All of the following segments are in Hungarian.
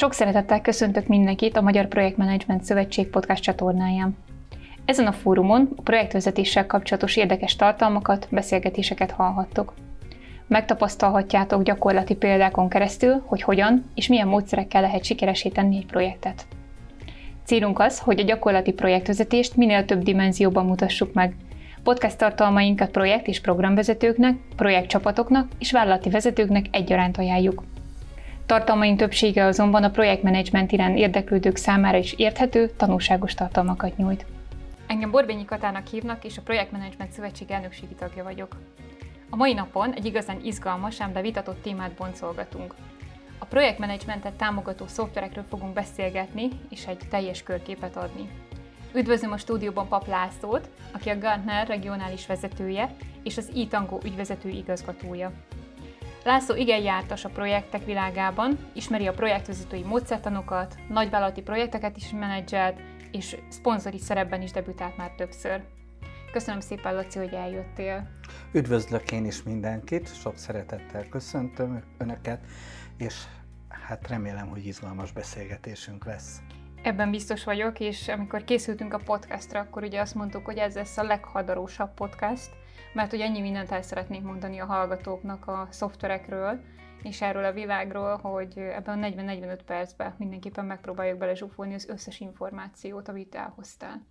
Sok szeretettel köszöntök mindenkit a Magyar Projektmenedzsment Szövetség podcast csatornáján. Ezen a fórumon a projektvezetéssel kapcsolatos érdekes tartalmakat, beszélgetéseket hallhattok. Megtapasztalhatjátok gyakorlati példákon keresztül, hogy hogyan és milyen módszerekkel lehet sikeresíteni egy projektet. Célunk az, hogy a gyakorlati projektvezetést minél több dimenzióban mutassuk meg. Podcast tartalmainkat projekt és programvezetőknek, projektcsapatoknak és vállalati vezetőknek egyaránt ajánljuk. Tartalmaink többsége azonban a projektmenedzsment iránt érdeklődők számára is érthető, tanulságos tartalmakat nyújt. Engem Borbényi Katának hívnak, és a Projektmenedzsment Szövetség elnökségi tagja vagyok. A mai napon egy igazán izgalmas, ám de vitatott témát boncolgatunk. A projektmenedzsmentet támogató szoftverekről fogunk beszélgetni, és egy teljes körképet adni. Üdvözlöm a stúdióban Pap Lászlót, aki a Gartner regionális vezetője és az e ügyvezető igazgatója. László igen jártas a projektek világában, ismeri a projektvezetői módszertanokat, nagyvállalati projekteket is menedzselt, és szponzori szerepben is debütált már többször. Köszönöm szépen, Laci, hogy eljöttél. Üdvözlök én is mindenkit, sok szeretettel köszöntöm Önöket, és hát remélem, hogy izgalmas beszélgetésünk lesz. Ebben biztos vagyok, és amikor készültünk a podcastra, akkor ugye azt mondtuk, hogy ez lesz a leghadarósabb podcast, mert hogy ennyi mindent el szeretnék mondani a hallgatóknak a szoftverekről, és erről a világról, hogy ebben a 40-45 percben mindenképpen megpróbáljuk belezsúfolni az összes információt, amit elhoztál.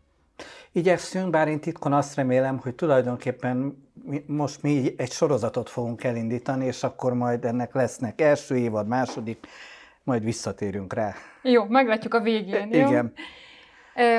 Igyekszünk, bár én titkon azt remélem, hogy tulajdonképpen mi, most mi egy sorozatot fogunk elindítani, és akkor majd ennek lesznek első évad, második, majd visszatérünk rá. Jó, meglátjuk a végén, jó? Igen.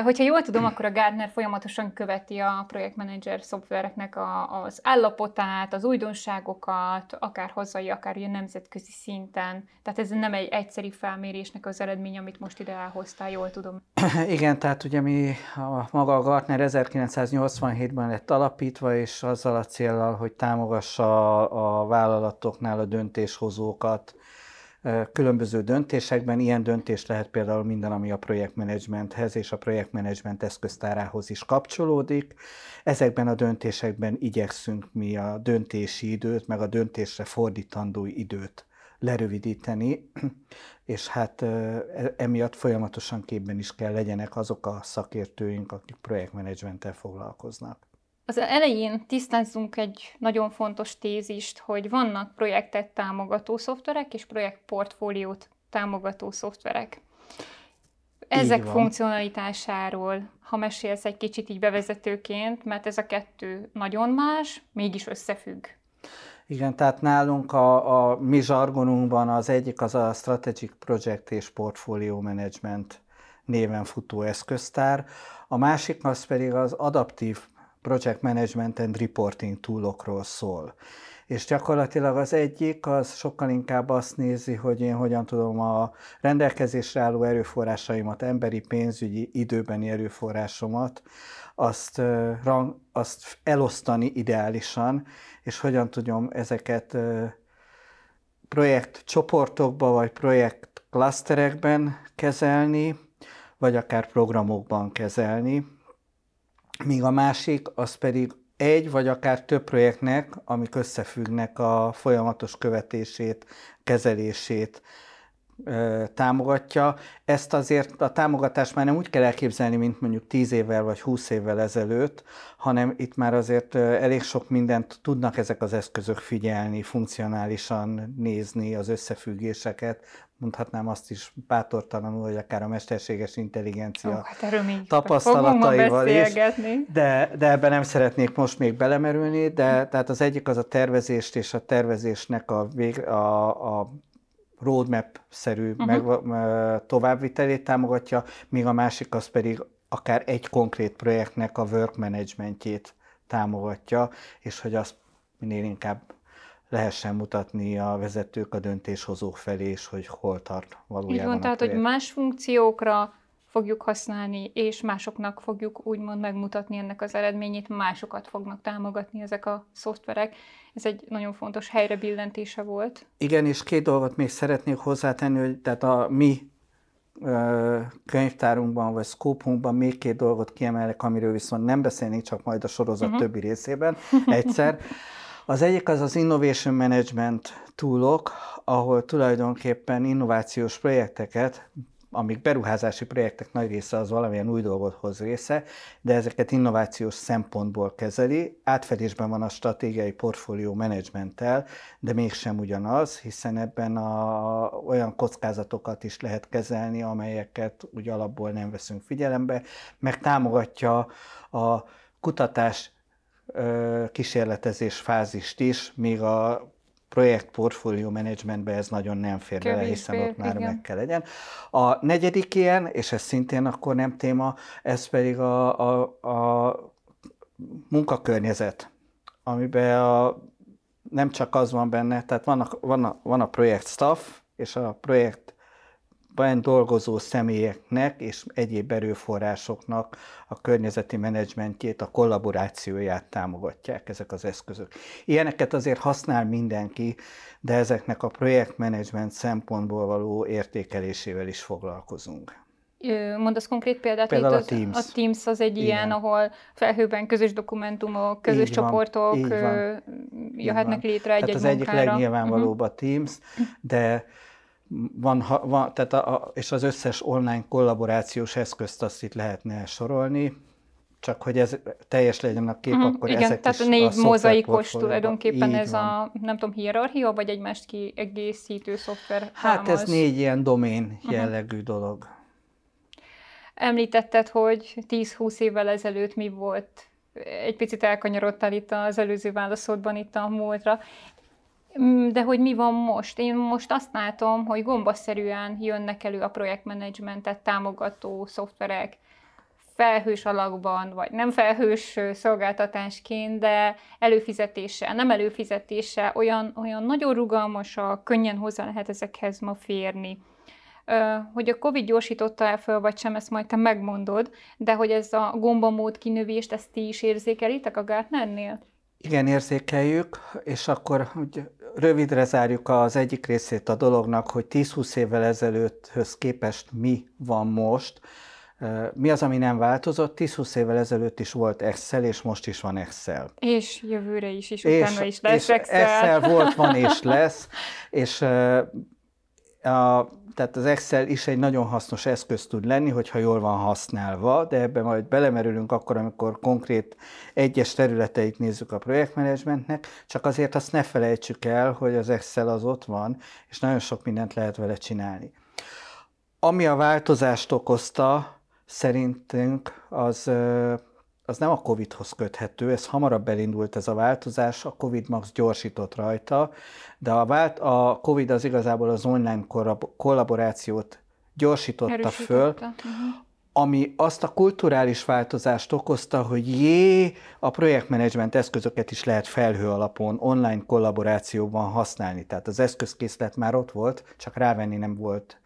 Hogyha jól tudom, akkor a Gardner folyamatosan követi a projektmenedzser szoftvereknek a, az állapotát, az újdonságokat, akár hazai, akár ilyen nemzetközi szinten. Tehát ez nem egy egyszerű felmérésnek az eredmény, amit most ide elhoztál, jól tudom. Igen, tehát ugye mi a maga a Gartner 1987-ben lett alapítva, és azzal a célral, hogy támogassa a, a vállalatoknál a döntéshozókat, különböző döntésekben. Ilyen döntés lehet például minden, ami a projektmenedzsmenthez és a projektmenedzsment eszköztárához is kapcsolódik. Ezekben a döntésekben igyekszünk mi a döntési időt, meg a döntésre fordítandó időt lerövidíteni, és hát e, emiatt folyamatosan képben is kell legyenek azok a szakértőink, akik projektmenedzsmenttel foglalkoznak. Az elején tisztázzunk egy nagyon fontos tézist, hogy vannak projektet támogató szoftverek és projektportfóliót támogató szoftverek. Ezek funkcionalitásáról, ha mesélsz egy kicsit így bevezetőként, mert ez a kettő nagyon más, mégis összefügg. Igen, tehát nálunk a, a mi zsargonunkban az egyik az a Strategic Project és Portfolio Management néven futó eszköztár, a másik az pedig az adaptív Project Management and Reporting toolokról szól. És gyakorlatilag az egyik, az sokkal inkább azt nézi, hogy én hogyan tudom a rendelkezésre álló erőforrásaimat, emberi, pénzügyi, időbeni erőforrásomat, azt, azt elosztani ideálisan, és hogyan tudom ezeket projektcsoportokba vagy projekt klaszterekben kezelni, vagy akár programokban kezelni, míg a másik az pedig egy vagy akár több projektnek, amik összefüggnek a folyamatos követését, kezelését támogatja. Ezt azért a támogatást már nem úgy kell elképzelni, mint mondjuk 10 évvel vagy 20 évvel ezelőtt, hanem itt már azért elég sok mindent tudnak ezek az eszközök figyelni, funkcionálisan nézni az összefüggéseket, mondhatnám azt is bátortalanul, hogy akár a mesterséges intelligencia oh, hát tapasztalataival is, de, de ebben nem szeretnék most még belemerülni, de tehát az egyik az a tervezést és a tervezésnek a, vég, a, a roadmap-szerű uh-huh. meg, továbbvitelét támogatja, míg a másik az pedig akár egy konkrét projektnek a work managementjét támogatja, és hogy azt minél inkább lehessen mutatni a vezetők a döntéshozók felé, és hogy hol tart valójában Így van, tehát, hogy más funkciókra fogjuk használni, és másoknak fogjuk úgymond megmutatni ennek az eredményét, másokat fognak támogatni ezek a szoftverek. Ez egy nagyon fontos helyre billentése volt. Igen, és két dolgot még szeretnék hozzátenni, hogy tehát a mi könyvtárunkban vagy szkópunkban még két dolgot kiemelek, amiről viszont nem beszélnék, csak majd a sorozat uh-huh. többi részében egyszer. Az egyik az az Innovation Management toolok, ahol tulajdonképpen innovációs projekteket amik beruházási projektek nagy része az valamilyen új dolgot hoz része, de ezeket innovációs szempontból kezeli. Átfedésben van a stratégiai portfólió menedzsmenttel, de mégsem ugyanaz, hiszen ebben a, olyan kockázatokat is lehet kezelni, amelyeket úgy alapból nem veszünk figyelembe, meg támogatja a kutatás kísérletezés fázist is, míg a projekt portfólió menedzsmentbe ez nagyon nem fér bele, hiszen ott már igen. meg kell legyen. A negyedik ilyen, és ez szintén akkor nem téma, ez pedig a, a, a munkakörnyezet, amiben a, nem csak az van benne, tehát van a, van a, van a projekt staff, és a projekt ben dolgozó személyeknek és egyéb erőforrásoknak a környezeti menedzsmentjét, a kollaborációját támogatják ezek az eszközök. Ilyeneket azért használ mindenki, de ezeknek a projektmenedzsment szempontból való értékelésével is foglalkozunk. Mondasz konkrét példát? Például a Teams. A Teams az egy Igen. ilyen, ahol felhőben közös dokumentumok, közös így csoportok van, jöhetnek létre egy-egy Tehát az munkára. egyik legnyilvánvalóbb uh-huh. a Teams, de van, van tehát a, a, és az összes online kollaborációs eszközt azt itt lehetne sorolni, csak hogy ez teljes legyen a kép, mm, akkor igen, ezek tehát is négy mozaikos tulajdonképpen ez van. a, nem tudom, hierarchia, vagy egymást kiegészítő szoftver Hát ez négy ilyen domén mhm. jellegű uh-huh. dolog. Említetted, hogy 10-20 évvel ezelőtt mi volt egy picit elkanyarodtál itt az előző válaszodban itt a múltra. Mm, de hogy mi van most? Én most azt látom, hogy gombaszerűen jönnek elő a projektmenedzsmentet támogató szoftverek, felhős alakban, vagy nem felhős szolgáltatásként, de előfizetése, nem előfizetése, olyan, olyan nagyon rugalmasak, könnyen hozzá lehet ezekhez ma férni. Hogy a Covid gyorsította el föl, vagy sem, ezt majd te megmondod, de hogy ez a gombamód kinövést, ezt ti is érzékelitek a Gartnernél? Igen, érzékeljük, és akkor hogy rövidre zárjuk az egyik részét a dolognak, hogy 10-20 évvel ezelőtthöz képest mi van most. Mi az, ami nem változott? 10-20 évvel ezelőtt is volt Excel, és most is van Excel. És jövőre is, és, és utána is lesz és Excel. Excel volt, van és lesz, és a tehát az Excel is egy nagyon hasznos eszköz tud lenni, hogyha jól van használva, de ebben majd belemerülünk akkor, amikor konkrét egyes területeit nézzük a projektmenedzsmentnek, csak azért azt ne felejtsük el, hogy az Excel az ott van, és nagyon sok mindent lehet vele csinálni. Ami a változást okozta, szerintünk az az nem a Covid-hoz köthető, ez hamarabb elindult ez a változás, a Covid max gyorsított rajta, de a, vált, a Covid az igazából az online kollaborációt gyorsította föl, uh-huh. ami azt a kulturális változást okozta, hogy jé, a projektmenedzsment eszközöket is lehet felhő alapon, online kollaborációban használni. Tehát az eszközkészlet már ott volt, csak rávenni nem volt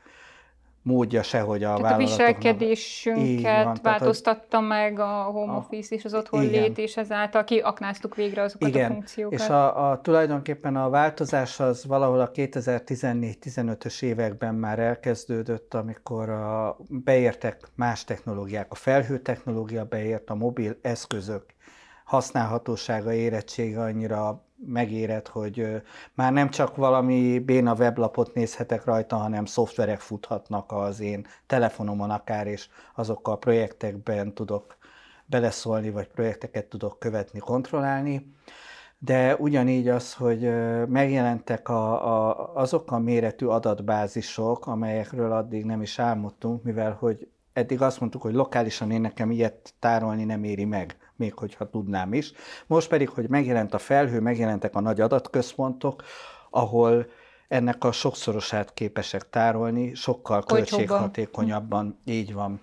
módja se, hogy a Tehát a viselkedésünket változtatta tehát, meg a home office és az otthon igen. lét, és ezáltal kiaknáztuk végre azokat igen. a funkciókat. És a, a, tulajdonképpen a változás az valahol a 2014-15-ös években már elkezdődött, amikor a, beértek más technológiák. A felhő technológia beért, a mobil eszközök használhatósága, érettsége annyira megérett, hogy már nem csak valami béna weblapot nézhetek rajta, hanem szoftverek futhatnak az én telefonomon akár, és azokkal a projektekben tudok beleszólni, vagy projekteket tudok követni, kontrollálni. De ugyanígy az, hogy megjelentek a, a, azok a méretű adatbázisok, amelyekről addig nem is álmodtunk, mivel hogy eddig azt mondtuk, hogy lokálisan én nekem ilyet tárolni nem éri meg még hogyha tudnám is. Most pedig, hogy megjelent a felhő, megjelentek a nagy adatközpontok, ahol ennek a sokszorosát képesek tárolni, sokkal költséghatékonyabban, így van.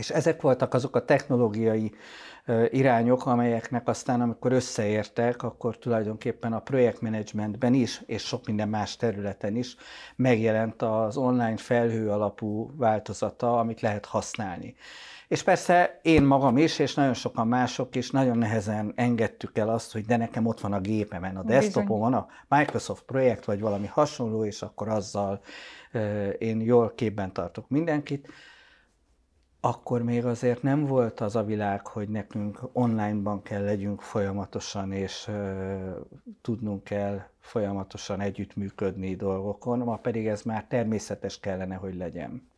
És ezek voltak azok a technológiai irányok, amelyeknek aztán, amikor összeértek, akkor tulajdonképpen a projektmenedzsmentben is, és sok minden más területen is megjelent az online felhő alapú változata, amit lehet használni. És persze én magam is, és nagyon sokan mások is nagyon nehezen engedtük el azt, hogy de nekem ott van a gépemen, a desktopon van a Microsoft projekt, vagy valami hasonló, és akkor azzal én jól képben tartok mindenkit. akkor még azért nem volt az a világ, hogy nekünk onlineban kell legyünk folyamatosan, és tudnunk kell folyamatosan együttműködni dolgokon, ma pedig ez már természetes kellene, hogy legyen.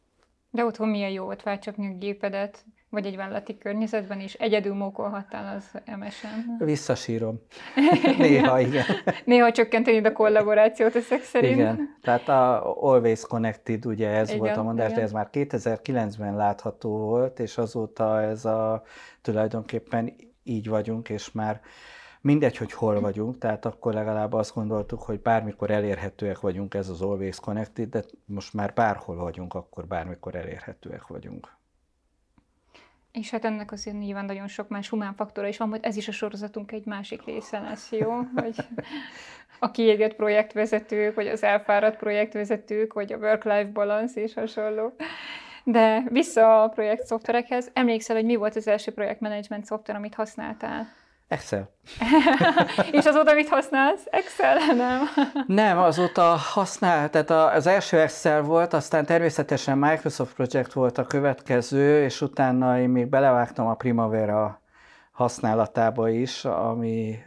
De otthon milyen jó volt felcsapni a gépedet, vagy egy vállalati környezetben, és egyedül mókolhattál az MSN. Visszasírom. Néha, igen. Néha csökkenteni a kollaborációt ezek szerint. Igen, tehát a Always Connected, ugye ez igen, volt a mondás, igen. de ez már 2009-ben látható volt, és azóta ez a tulajdonképpen így vagyunk, és már mindegy, hogy hol vagyunk, tehát akkor legalább azt gondoltuk, hogy bármikor elérhetőek vagyunk, ez az Always Connected, de most már bárhol vagyunk, akkor bármikor elérhetőek vagyunk. És hát ennek azért nyilván nagyon sok más humán faktora is van, hogy ez is a sorozatunk egy másik része lesz, jó? Hogy a kiégett projektvezetők, vagy az elfáradt projektvezetők, vagy a work-life balance és hasonló. De vissza a projekt szoftverekhez, emlékszel, hogy mi volt az első projektmenedzsment szoftver, amit használtál? Excel. és azóta mit használsz? Excel, nem? nem, azóta használ, tehát az első Excel volt, aztán természetesen Microsoft Project volt a következő, és utána én még belevágtam a Primavera használatába is, ami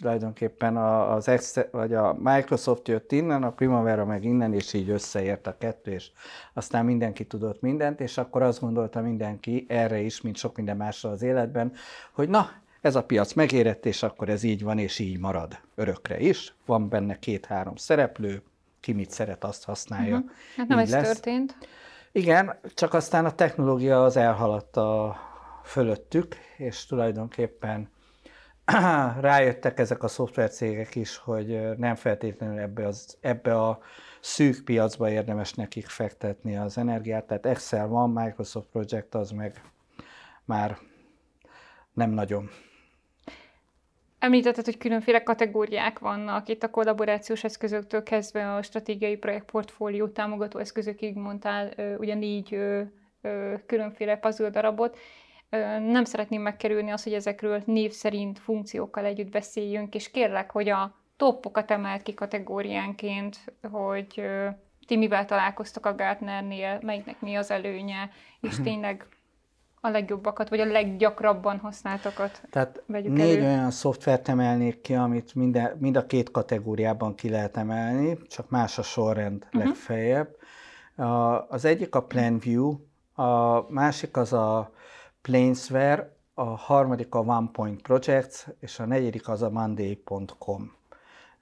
tulajdonképpen az Excel, vagy a Microsoft jött innen, a Primavera meg innen, és így összeért a kettő, és aztán mindenki tudott mindent, és akkor azt gondolta mindenki erre is, mint sok minden másra az életben, hogy na, ez a piac megérett, és akkor ez így van, és így marad örökre is. Van benne két-három szereplő, ki mit szeret, azt használja. Uh-huh. Hát nem így ez lesz. történt. Igen, csak aztán a technológia az elhaladt a fölöttük, és tulajdonképpen rájöttek ezek a szoftvercégek is, hogy nem feltétlenül ebbe, az, ebbe a szűk piacba érdemes nekik fektetni az energiát. Tehát Excel van, Microsoft Project az meg már nem nagyon. Említetted, hogy különféle kategóriák vannak itt a kollaborációs eszközöktől kezdve a stratégiai projektportfólió támogató eszközökig mondtál ugye négy különféle puzzle darabot. Nem szeretném megkerülni azt, hogy ezekről név szerint funkciókkal együtt beszéljünk, és kérlek, hogy a toppokat emelt ki kategóriánként, hogy ti mivel találkoztok a Gartnernél, melyiknek mi az előnye, és tényleg a legjobbakat, vagy a leggyakrabban használtakat Tehát négy elő. olyan szoftvert emelnék ki, amit minden, mind a két kategóriában ki lehet emelni, csak más a sorrend uh-huh. legfeljebb. A, az egyik a PlanView, a másik az a Planesware, a harmadik a OnePoint Projects, és a negyedik az a Monday.com.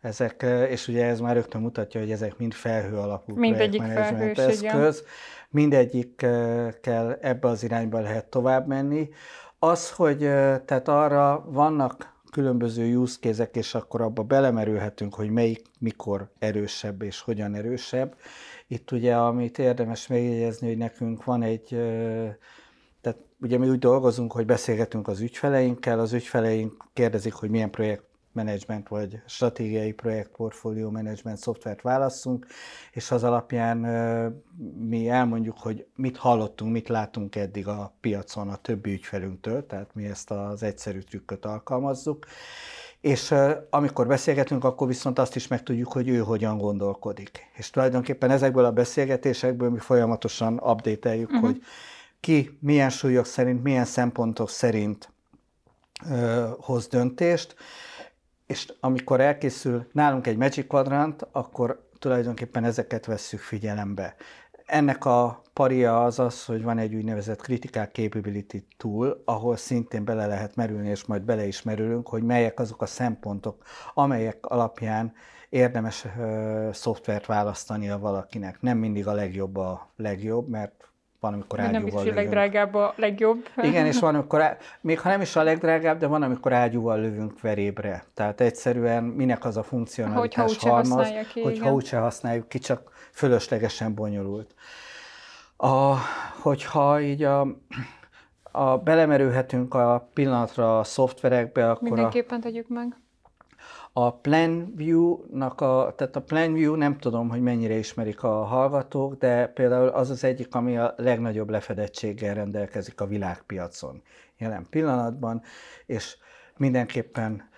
Ezek, és ugye ez már rögtön mutatja, hogy ezek mind felhő alapú felhős, eszköz. Mindegyikkel ebbe az irányba lehet tovább menni. Az, hogy tehát arra vannak különböző use case és akkor abba belemerülhetünk, hogy melyik mikor erősebb és hogyan erősebb. Itt ugye, amit érdemes megjegyezni, hogy nekünk van egy, tehát ugye mi úgy dolgozunk, hogy beszélgetünk az ügyfeleinkkel, az ügyfeleink kérdezik, hogy milyen projekt management vagy stratégiai projekt portfólió management szoftvert válasszunk, és az alapján mi elmondjuk, hogy mit hallottunk, mit látunk eddig a piacon a többi ügyfelünktől, tehát mi ezt az egyszerű trükköt alkalmazzuk, és amikor beszélgetünk, akkor viszont azt is megtudjuk, hogy ő hogyan gondolkodik. És tulajdonképpen ezekből a beszélgetésekből mi folyamatosan update uh-huh. hogy ki milyen súlyok szerint, milyen szempontok szerint ö, hoz döntést, és amikor elkészül nálunk egy Magic Quadrant, akkor tulajdonképpen ezeket vesszük figyelembe. Ennek a paria az az, hogy van egy úgynevezett Critical Capability Tool, ahol szintén bele lehet merülni, és majd bele is merülünk, hogy melyek azok a szempontok, amelyek alapján érdemes ö, szoftvert választania valakinek. Nem mindig a legjobb a legjobb, mert van, amikor ágyúval Nem hogy a legdrágább a legjobb. Igen, és van, amikor, á... még ha nem is a legdrágább, de van, amikor ágyúval lövünk verébre. Tehát egyszerűen minek az a funkcionalitás hogyha halmaz, ki, hogyha úgyse használjuk ki, csak fölöslegesen bonyolult. A, hogyha így a, a belemerülhetünk a pillanatra a szoftverekbe, akkor Mindenképpen a, tegyük meg. A PlanView-nak a, tehát a PlanView nem tudom, hogy mennyire ismerik a hallgatók, de például az az egyik, ami a legnagyobb lefedettséggel rendelkezik a világpiacon jelen pillanatban, és mindenképpen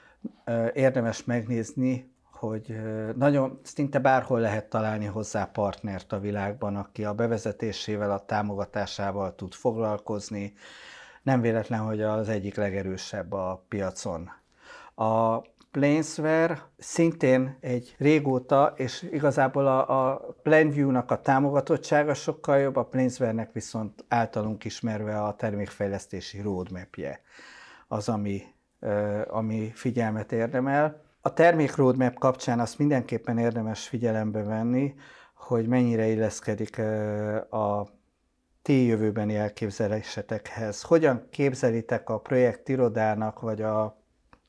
érdemes megnézni, hogy nagyon szinte bárhol lehet találni hozzá partnert a világban, aki a bevezetésével, a támogatásával tud foglalkozni. Nem véletlen, hogy az egyik legerősebb a piacon. A Planesware szintén egy régóta, és igazából a, a PlanView-nak a támogatottsága sokkal jobb, a Planesware-nek viszont általunk ismerve a termékfejlesztési roadmapje az, ami, ami figyelmet érdemel. A termék roadmap kapcsán azt mindenképpen érdemes figyelembe venni, hogy mennyire illeszkedik a ti jövőbeni elképzelésetekhez. Hogyan képzelitek a projekt irodának, vagy a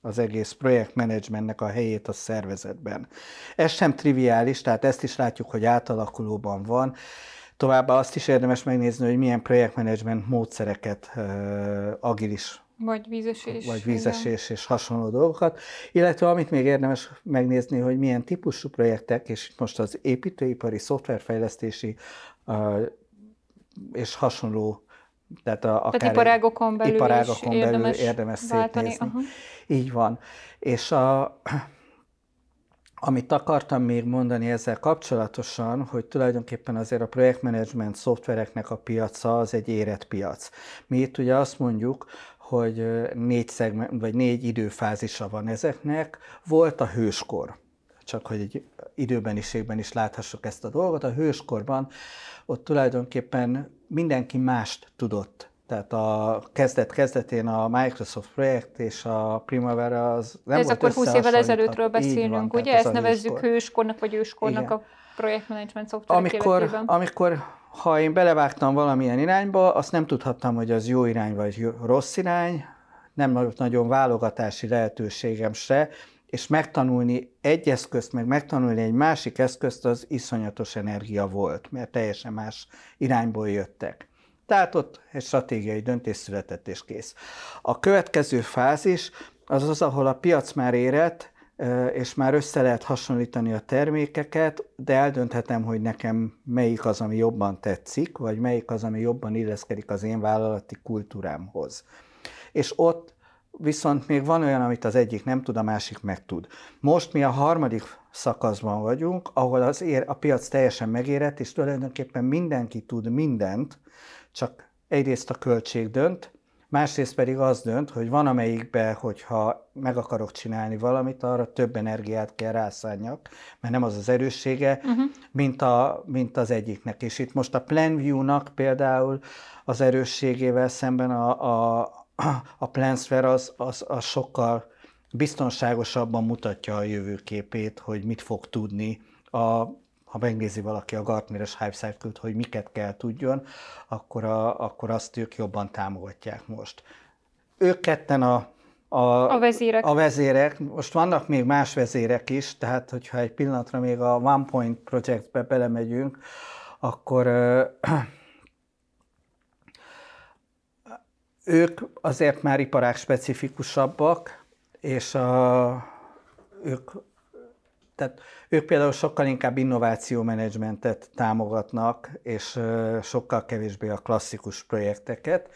az egész projektmenedzsmentnek a helyét a szervezetben. Ez sem triviális, tehát ezt is látjuk, hogy átalakulóban van. Továbbá azt is érdemes megnézni, hogy milyen projektmenedzsment módszereket, agilis vagy vízesés. Vagy vízesés és hasonló dolgokat. Illetve amit még érdemes megnézni, hogy milyen típusú projektek, és most az építőipari, szoftverfejlesztési és hasonló tehát, a, akár tehát iparágokon belül iparágokon belül érdemes, érdemes szétnézni. Aha. Így van. És a, amit akartam még mondani ezzel kapcsolatosan, hogy tulajdonképpen azért a projektmenedzsment szoftvereknek a piaca az egy érett piac. Mi itt ugye azt mondjuk, hogy négy, szegment, vagy négy időfázisa van ezeknek. Volt a hőskor, csak hogy egy időbeniségben is láthassuk ezt a dolgot. A hőskorban ott tulajdonképpen mindenki mást tudott. Tehát a kezdet-kezdetén a Microsoft projekt és a Primavera az nem Ez volt akkor 20 évvel ezelőttről beszélünk, van, ugye? Ezt nevezzük hőskor. hőskornak vagy őskornak Igen. a projektmenedzsment szoftverek amikor, életében. amikor, ha én belevágtam valamilyen irányba, azt nem tudhattam, hogy az jó irány vagy rossz irány, nem nagyon válogatási lehetőségem se, és megtanulni egy eszközt, meg megtanulni egy másik eszközt, az iszonyatos energia volt, mert teljesen más irányból jöttek. Tehát ott egy stratégiai döntés született és kész. A következő fázis az az, ahol a piac már érett, és már össze lehet hasonlítani a termékeket, de eldönthetem, hogy nekem melyik az, ami jobban tetszik, vagy melyik az, ami jobban illeszkedik az én vállalati kultúrámhoz. És ott viszont még van olyan, amit az egyik nem tud, a másik meg tud. Most mi a harmadik szakaszban vagyunk, ahol az ér, a piac teljesen megérett, és tulajdonképpen mindenki tud mindent, csak egyrészt a költség dönt, másrészt pedig az dönt, hogy van amelyikbe, hogyha meg akarok csinálni valamit, arra több energiát kell rászánjak, mert nem az az erőssége, uh-huh. mint, a, mint az egyiknek. És itt most a PlanView-nak például az erősségével szemben a, a, a Plansware az, az, az sokkal biztonságosabban mutatja a jövőképét, hogy mit fog tudni a ha megnézi valaki a Gartner-es Hype Cycle-t, hogy miket kell tudjon, akkor, a, akkor azt ők jobban támogatják most. Ők ketten a, a, a, vezérek. a vezérek. Most vannak még más vezérek is, tehát hogyha egy pillanatra még a One Point Projectbe belemegyünk, akkor ők azért már iparák specifikusabbak, és a, ők, tehát ők például sokkal inkább innovációmenedzsmentet támogatnak, és sokkal kevésbé a klasszikus projekteket.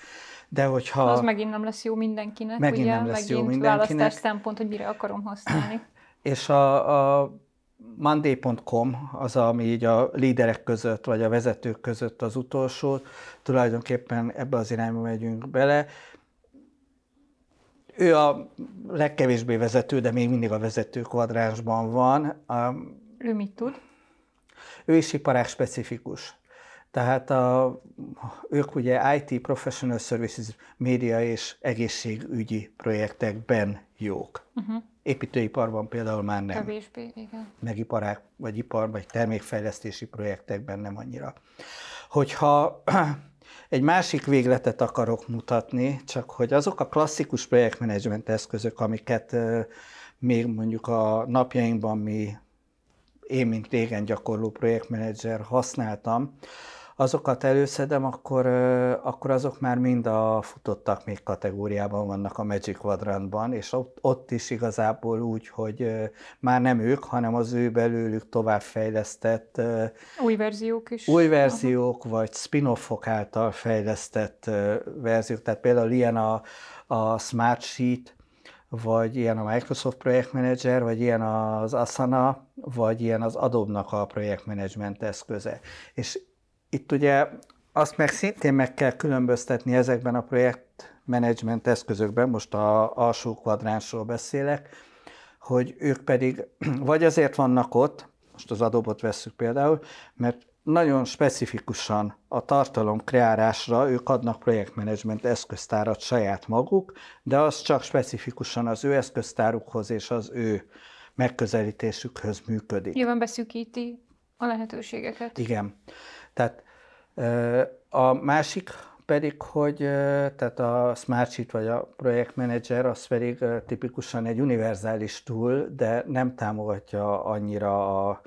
De hogyha... Az megint nem lesz jó mindenkinek, megint ugye? Nem lesz megint jó mindenkinek. választás szempont, hogy mire akarom használni. És a, a Monday.com az, ami így a líderek között, vagy a vezetők között az utolsó, tulajdonképpen ebbe az irányba megyünk bele. Ő a legkevésbé vezető, de még mindig a vezető kvadránsban van. Ő mit tud? Ő is iparág specifikus. Tehát a, ők ugye IT, Professional Services, média és egészségügyi projektekben jók. Uh-huh. Építőiparban például már nem. Kevésbé, igen. Meg iparák, vagy ipar, vagy termékfejlesztési projektekben nem annyira. Hogyha egy másik végletet akarok mutatni, csak hogy azok a klasszikus projektmenedzsment eszközök, amiket még mondjuk a napjainkban mi, én, mint régen gyakorló projektmenedzser használtam, azokat előszedem, akkor, akkor azok már mind a futottak még kategóriában vannak a Magic Quadrantban, és ott, ott is igazából úgy, hogy már nem ők, hanem az ő belőlük továbbfejlesztett új verziók is. Új verziók, Aha. vagy spin-offok által fejlesztett verziók. Tehát például ilyen a, a Smart Sheet, vagy ilyen a Microsoft projektmenedzser, vagy ilyen az Asana, vagy ilyen az Adobe-nak a projektmenedzsment eszköze. És itt ugye azt meg szintén meg kell különböztetni ezekben a projektmenedzsment eszközökben, most a alsó kvadránsról beszélek, hogy ők pedig vagy azért vannak ott, most az adobot vesszük például, mert nagyon specifikusan a tartalom kreálásra ők adnak projektmenedzsment eszköztárat saját maguk, de az csak specifikusan az ő eszköztárukhoz és az ő megközelítésükhöz működik. Nyilván beszűkíti a lehetőségeket. Igen. Tehát a másik pedig, hogy tehát a Smart Sheet vagy a projektmenedzser az pedig tipikusan egy univerzális tool, de nem támogatja annyira a,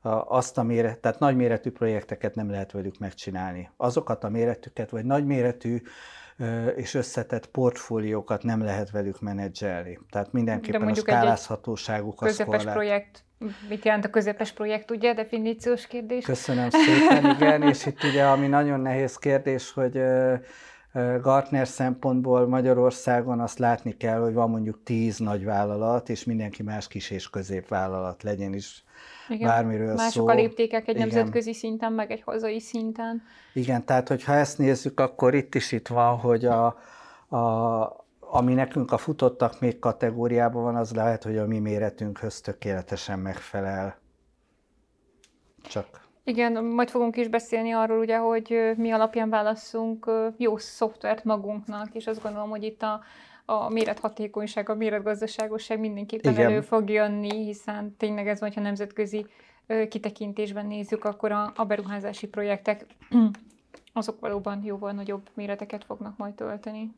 a, azt a méret, tehát nagyméretű projekteket nem lehet velük megcsinálni. Azokat a méretüket, vagy nagyméretű és összetett portfóliókat nem lehet velük menedzselni. Tehát mindenképpen a skálázhatóságuk az korlát. projekt, mit jelent a közepes projekt, ugye, definíciós kérdés? Köszönöm szépen, igen, és itt ugye, ami nagyon nehéz kérdés, hogy Gartner szempontból Magyarországon azt látni kell, hogy van mondjuk tíz nagy vállalat, és mindenki más kis és középvállalat legyen is igen. bármiről Mások szó. a léptékek egy Igen. nemzetközi szinten, meg egy hazai szinten. Igen, tehát hogyha ezt nézzük, akkor itt is itt van, hogy a, a, ami nekünk a futottak még kategóriában van, az lehet, hogy a mi méretünkhöz tökéletesen megfelel. Csak. Igen, majd fogunk is beszélni arról, ugye, hogy mi alapján válaszunk jó szoftvert magunknak, és azt gondolom, hogy itt a, a mérethatékonyság, a méretgazdaságosság mindenképpen Igen. elő fog jönni, hiszen tényleg ez van, ha nemzetközi kitekintésben nézzük, akkor a, a beruházási projektek azok valóban jóval nagyobb méreteket fognak majd tölteni.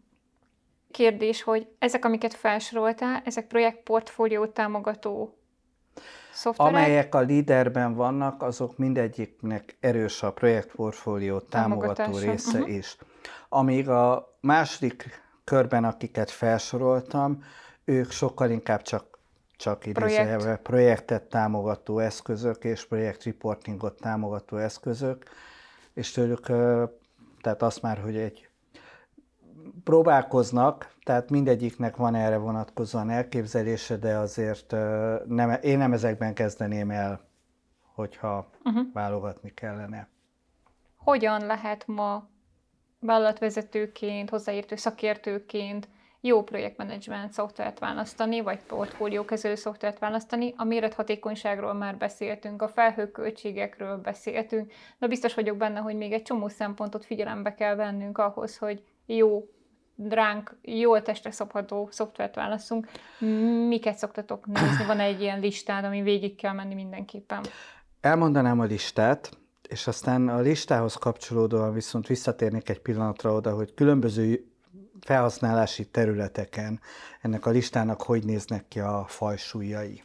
Kérdés, hogy ezek, amiket felsoroltál, ezek projektportfólió támogató szoftverek? Amelyek a líderben vannak, azok mindegyiknek erős a projektportfólió támogató része uh-huh. is. Amíg a második körben, akiket felsoroltam, ők sokkal inkább csak, csak Projekt. projektet támogató eszközök és projektreportingot támogató eszközök, és tőlük, tehát azt már, hogy egy próbálkoznak, tehát mindegyiknek van erre vonatkozóan elképzelése, de azért nem, én nem ezekben kezdeném el, hogyha uh-huh. válogatni kellene. Hogyan lehet ma vállalatvezetőként, hozzáértő szakértőként jó projektmenedzsment szoftvert választani, vagy portfóliókezelő szoftvert választani. A mérethatékonyságról már beszéltünk, a felhőköltségekről beszéltünk, de biztos vagyok benne, hogy még egy csomó szempontot figyelembe kell vennünk ahhoz, hogy jó ránk jól testre szabható szoftvert válaszunk. Miket szoktatok nézni? Van egy ilyen listád, ami végig kell menni mindenképpen? Elmondanám a listát. És aztán a listához kapcsolódóan viszont visszatérnék egy pillanatra oda, hogy különböző felhasználási területeken ennek a listának hogy néznek ki a fajsúlyai.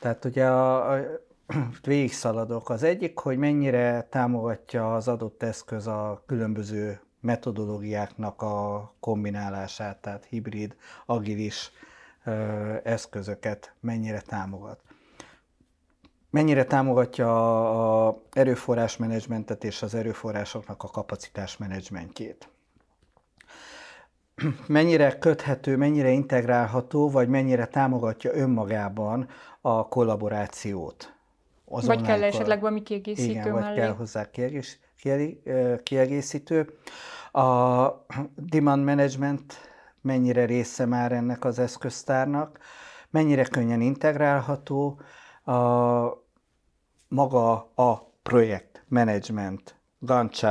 Tehát ugye a, a végig szaladok. Az egyik, hogy mennyire támogatja az adott eszköz a különböző metodológiáknak a kombinálását, tehát hibrid, agilis eszközöket mennyire támogat mennyire támogatja a erőforrásmenedzsmentet és az erőforrásoknak a kapacitás menedzsmentjét. Mennyire köthető, mennyire integrálható, vagy mennyire támogatja önmagában a kollaborációt. Vagy kell esetleg valami kiegészítő Igen, mellé. vagy kell hozzá kiegész, kiegészítő. A demand management mennyire része már ennek az eszköztárnak, mennyire könnyen integrálható, a, maga a projekt management gantt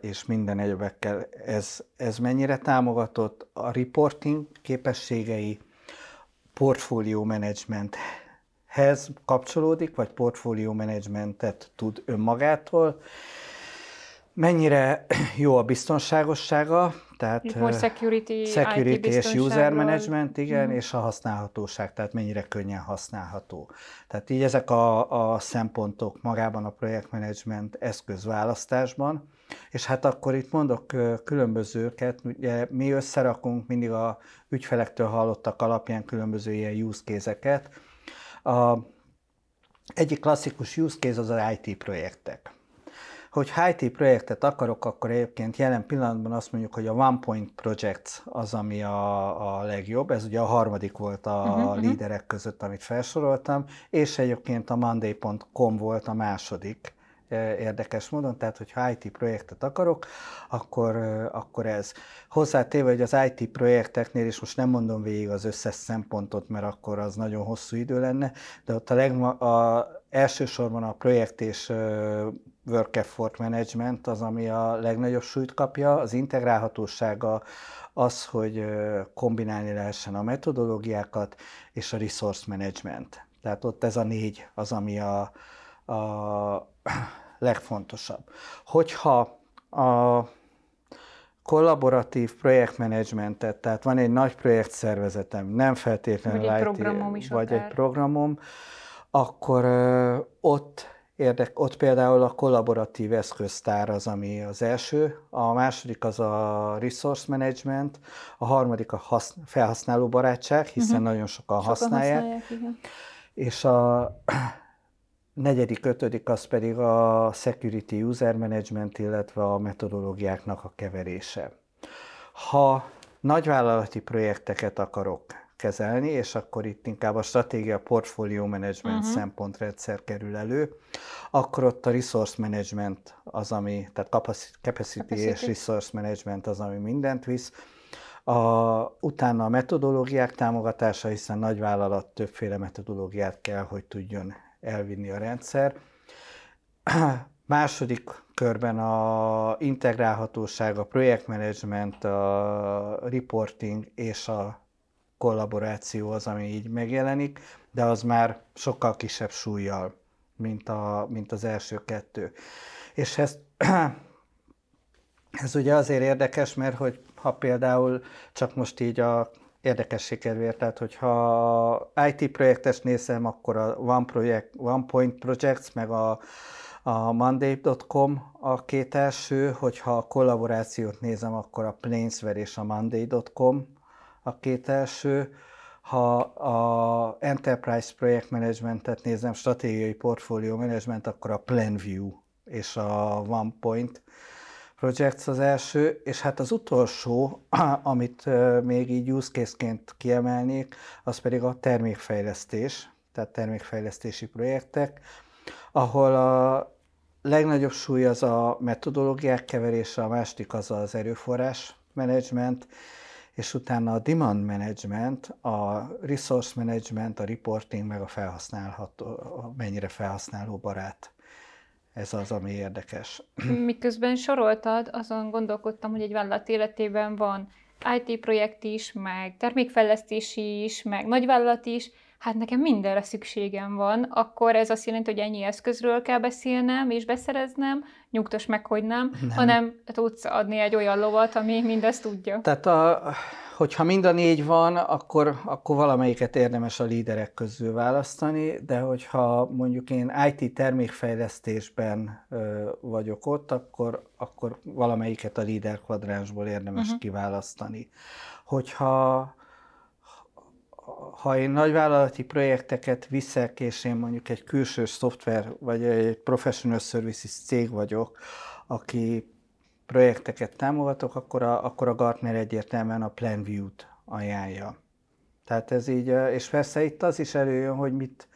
és minden egyebekkel ez, ez mennyire támogatott, a reporting képességei, portfólió managementhez kapcsolódik, vagy portfólió managementet tud önmagától, mennyire jó a biztonságossága, tehát More security, security és user management, igen, mm. és a használhatóság, tehát mennyire könnyen használható. Tehát így ezek a, a szempontok magában a projektmenedzsment eszközválasztásban, és hát akkor itt mondok különbözőket, ugye mi összerakunk mindig a ügyfelektől hallottak alapján különböző ilyen use case-eket. A egyik klasszikus use case az az IT projektek hogy IT projektet akarok, akkor egyébként jelen pillanatban azt mondjuk, hogy a One Point Project az, ami a, a legjobb. Ez ugye a harmadik volt a uh-huh, líderek között, amit felsoroltam, és egyébként a Monday.com volt a második érdekes módon, tehát hogyha IT projektet akarok, akkor, akkor ez. Hozzátéve, hogy az IT projekteknél, és most nem mondom végig az összes szempontot, mert akkor az nagyon hosszú idő lenne, de ott a, legma, a elsősorban a projekt és work effort management az, ami a legnagyobb súlyt kapja, az integrálhatósága, az, hogy kombinálni lehessen a metodológiákat, és a resource management. Tehát ott ez a négy az, ami a, a legfontosabb. Hogyha a kollaboratív projektmenedzsmentet, tehát van egy nagy projektszervezetem, nem feltétlenül vagy egy IT, programom is vagy akár. egy programom, akkor ö, ott érdek, ott például a kollaboratív eszköztár az, ami az első, a második az a resource management, a harmadik a hasz, felhasználó barátság, hiszen uh-huh. nagyon sokan, sokan használják, használják igen. és a negyedik, ötödik az pedig a security user management, illetve a metodológiáknak a keverése. Ha nagyvállalati projekteket akarok kezelni, és akkor itt inkább a stratégia portfólió management uh-huh. szempontrendszer kerül elő, akkor ott a resource management az, ami, tehát capacity, capacity, és resource management az, ami mindent visz. A, utána a metodológiák támogatása, hiszen nagyvállalat többféle metodológiát kell, hogy tudjon elvinni a rendszer. Második körben a integrálhatóság, a projektmenedzsment, a reporting és a kollaboráció az, ami így megjelenik, de az már sokkal kisebb súlyjal, mint, a, mint az első kettő. És ez, ez ugye azért érdekes, mert hogy ha például csak most így a érdekesség kedvéért, tehát hogyha IT projektes nézem, akkor a One, project, One Point Projects, meg a, a Monday.com a két első, hogyha a kollaborációt nézem, akkor a Planesware és a Monday.com a két első. Ha a Enterprise Project Managementet nézem, stratégiai portfólió management, akkor a PlanView és a OnePoint Projects az első, és hát az utolsó, amit még így use case-ként kiemelnék, az pedig a termékfejlesztés, tehát termékfejlesztési projektek, ahol a legnagyobb súly az a metodológiák keverése, a másik az az erőforrás management, és utána a demand management, a resource management, a reporting, meg a felhasználható, mennyire felhasználó barát ez az, ami érdekes. Miközben soroltad, azon gondolkodtam, hogy egy vállalat életében van IT projekt is, meg termékfejlesztési is, meg nagyvállalat is, hát nekem mindenre szükségem van, akkor ez azt jelenti, hogy ennyi eszközről kell beszélnem és beszereznem, nyugtos meg, hogy nem, nem. hanem tudsz adni egy olyan lovat, ami mindezt tudja. Tehát a, hogyha mind a négy van, akkor, akkor valamelyiket érdemes a líderek közül választani, de hogyha mondjuk én IT termékfejlesztésben ö, vagyok ott, akkor, akkor valamelyiket a líder kvadránsból érdemes uh-huh. kiválasztani. Hogyha ha én nagyvállalati projekteket viszek, és én mondjuk egy külső szoftver, vagy egy professional services cég vagyok, aki projekteket támogatok, akkor a, akkor a Gartner egyértelműen a PlanView-t ajánlja. Tehát ez így, és persze itt az is előjön, hogy mit,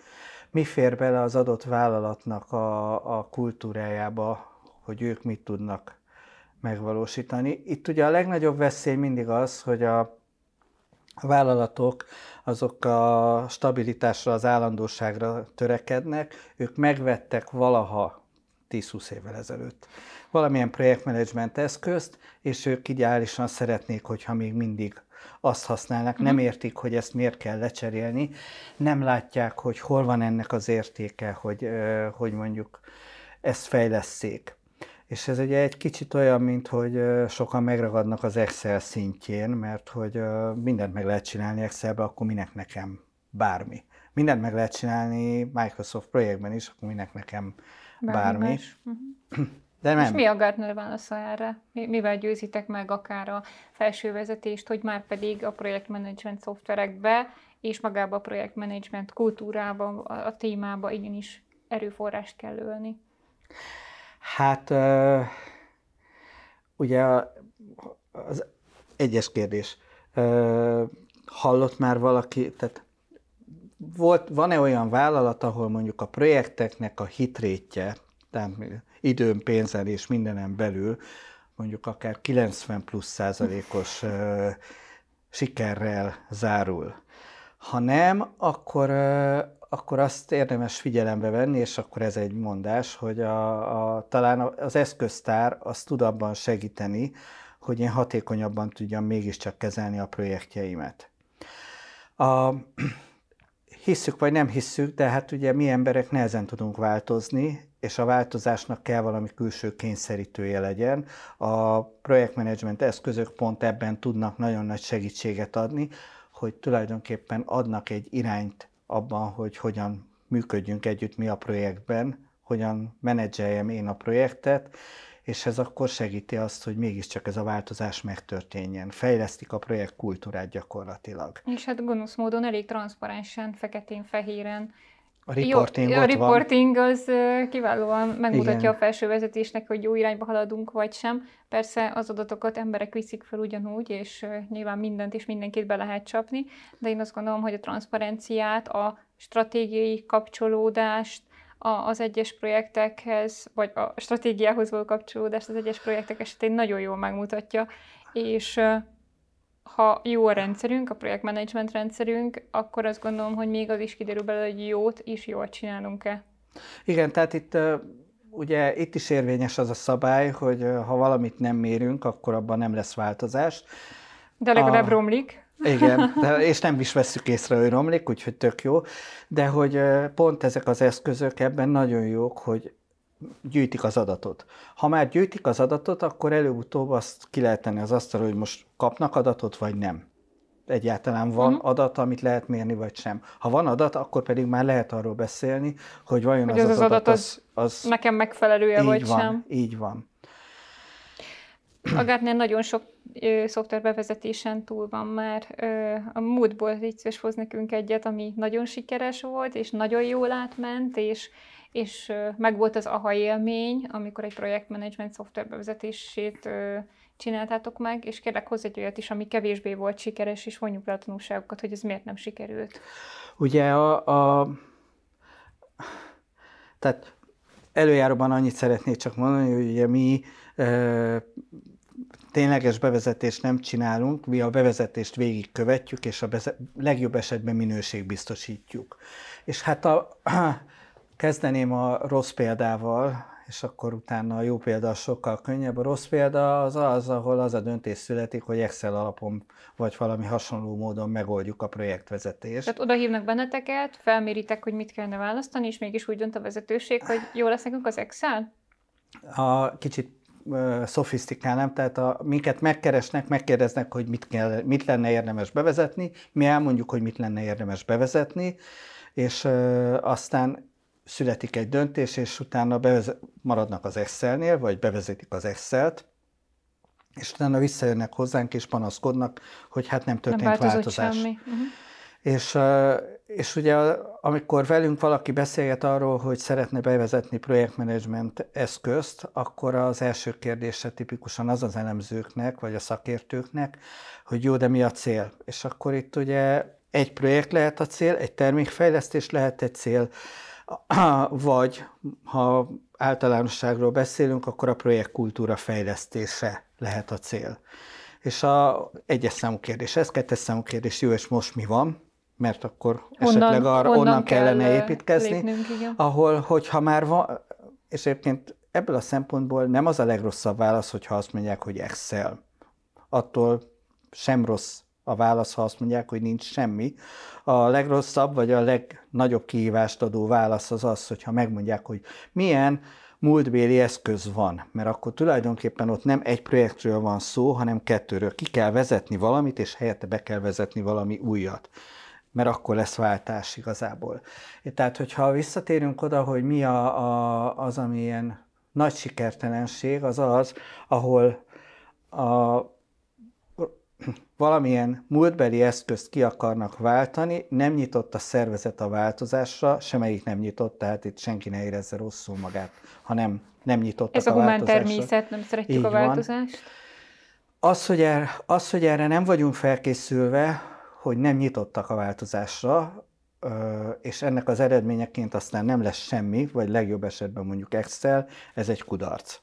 mi fér bele az adott vállalatnak a, a kultúrájába, hogy ők mit tudnak megvalósítani. Itt ugye a legnagyobb veszély mindig az, hogy a, a vállalatok azok a stabilitásra, az állandóságra törekednek, ők megvettek valaha 10-20 évvel ezelőtt valamilyen projektmenedzsment eszközt, és ők ideálisan szeretnék, hogyha még mindig azt használnak, nem mhm. értik, hogy ezt miért kell lecserélni, nem látják, hogy hol van ennek az értéke, hogy, hogy mondjuk ezt fejleszék. És ez ugye egy kicsit olyan, mint hogy sokan megragadnak az Excel szintjén, mert hogy mindent meg lehet csinálni Excelbe, akkor minek nekem bármi. Mindent meg lehet csinálni Microsoft projektben is, akkor minek nekem bármi. bármi. Uh-huh. De nem. És mi a Gartner válasza erre? Mivel győzitek meg akár a felső vezetést, hogy már pedig a projektmenedzsment szoftverekbe és magába a projektmenedzsment kultúrába, a témába igenis erőforrást kell ölni? Hát ugye az egyes kérdés. Hallott már valaki, tehát volt, van-e olyan vállalat, ahol mondjuk a projekteknek a hitrétje, tehát időn, pénzen és mindenem belül mondjuk akár 90 plusz százalékos sikerrel zárul. Ha nem, akkor, akkor azt érdemes figyelembe venni, és akkor ez egy mondás, hogy a, a, talán az eszköztár az tud abban segíteni, hogy én hatékonyabban tudjam mégiscsak kezelni a projektjeimet. A, hisszük vagy nem hisszük, de hát ugye mi emberek nehezen tudunk változni, és a változásnak kell valami külső kényszerítője legyen. A projektmenedzsment eszközök pont ebben tudnak nagyon nagy segítséget adni, hogy tulajdonképpen adnak egy irányt abban, hogy hogyan működjünk együtt mi a projektben, hogyan menedzseljem én a projektet, és ez akkor segíti azt, hogy mégiscsak ez a változás megtörténjen. Fejlesztik a projekt kultúrát gyakorlatilag. És hát gonosz módon elég transzparensen, feketén-fehéren a reporting jó, a reporting van. az kiválóan megmutatja Igen. a felső vezetésnek, hogy jó irányba haladunk, vagy sem. Persze az adatokat emberek viszik fel ugyanúgy, és nyilván mindent és mindenkit be lehet csapni, de én azt gondolom, hogy a transzparenciát, a stratégiai kapcsolódást, az egyes projektekhez, vagy a stratégiához való kapcsolódást az egyes projektek esetén nagyon jól megmutatja, és ha jó a rendszerünk, a projektmenedzsment rendszerünk, akkor azt gondolom, hogy még az is kiderül belőle, hogy jót is jól csinálunk-e. Igen, tehát itt ugye itt is érvényes az a szabály, hogy ha valamit nem mérünk, akkor abban nem lesz változás. De legalább a... romlik. Igen, de, és nem is veszük észre, hogy romlik, úgyhogy tök jó. De hogy pont ezek az eszközök ebben nagyon jók, hogy gyűjtik az adatot. Ha már gyűjtik az adatot, akkor előbb-utóbb azt ki lehet tenni az asztalra, hogy most kapnak adatot, vagy nem. Egyáltalán van uh-huh. adat, amit lehet mérni, vagy sem. Ha van adat, akkor pedig már lehet arról beszélni, hogy vajon hogy az, az, az, adat az, az nekem megfelelője, vagy van, sem. Így van. A Gartner nagyon sok ö, szoftverbevezetésen túl van már. Ö, a múltból így hoz nekünk egyet, ami nagyon sikeres volt, és nagyon jól átment, és és megvolt az AHA élmény, amikor egy projektmenedzsment szoftver bevezetését csináltátok meg, és kérlek hozzá egy olyat is, ami kevésbé volt sikeres, és vonjuk le a tanulságokat, hogy ez miért nem sikerült. Ugye a, a tehát előjáróban annyit szeretnék csak mondani, hogy ugye mi e, tényleges bevezetést nem csinálunk, mi a bevezetést végigkövetjük, és a beze- legjobb esetben minőségbiztosítjuk. És hát a, Kezdeném a rossz példával, és akkor utána a jó példa sokkal könnyebb. A rossz példa az az, ahol az a döntés születik, hogy Excel alapon vagy valami hasonló módon megoldjuk a projektvezetést. Tehát oda hívnak benneteket, felméritek, hogy mit kellene választani, és mégis úgy dönt a vezetőség, hogy jó lesz nekünk az Excel? A kicsit szofisztikálnám, tehát a, minket megkeresnek, megkérdeznek, hogy mit, kell, mit lenne érdemes bevezetni, mi elmondjuk, hogy mit lenne érdemes bevezetni, és uh, aztán születik egy döntés, és utána bevezet, maradnak az Excelnél, vagy bevezetik az Excel-t, és utána visszajönnek hozzánk, és panaszkodnak, hogy hát nem történt nem változás. Semmi. Uh-huh. És, és ugye amikor velünk valaki beszélget arról, hogy szeretne bevezetni projektmenedzsment eszközt, akkor az első kérdése tipikusan az az elemzőknek, vagy a szakértőknek, hogy jó, de mi a cél? És akkor itt ugye egy projekt lehet a cél, egy termékfejlesztés lehet egy cél, vagy ha általánosságról beszélünk, akkor a projektkultúra fejlesztése lehet a cél. És a egyes számú kérdés, ez kettes számú kérdés, jó, és most mi van? Mert akkor onnan, esetleg arra, onnan, onnan kellene kell építkezni, lépnünk, igen. ahol, hogyha már van, és egyébként ebből a szempontból nem az a legrosszabb válasz, hogyha azt mondják, hogy Excel. Attól sem rossz a válasz, ha azt mondják, hogy nincs semmi. A legrosszabb, vagy a legnagyobb kihívást adó válasz az az, hogyha megmondják, hogy milyen múltbéli eszköz van, mert akkor tulajdonképpen ott nem egy projektről van szó, hanem kettőről. Ki kell vezetni valamit, és helyette be kell vezetni valami újat mert akkor lesz váltás igazából. Tehát, hogyha visszatérünk oda, hogy mi a, a, az, ami ilyen nagy sikertelenség, az az, ahol a valamilyen múltbeli eszközt ki akarnak váltani, nem nyitott a szervezet a változásra, semmelyik nem nyitott, tehát itt senki ne érezze rosszul magát, hanem nem nyitott Ez a, a humán természet, nem szeretjük Így a változást. Van. Az hogy, erre, az, hogy erre nem vagyunk felkészülve, hogy nem nyitottak a változásra, és ennek az eredményeként aztán nem lesz semmi, vagy legjobb esetben mondjuk Excel, ez egy kudarc.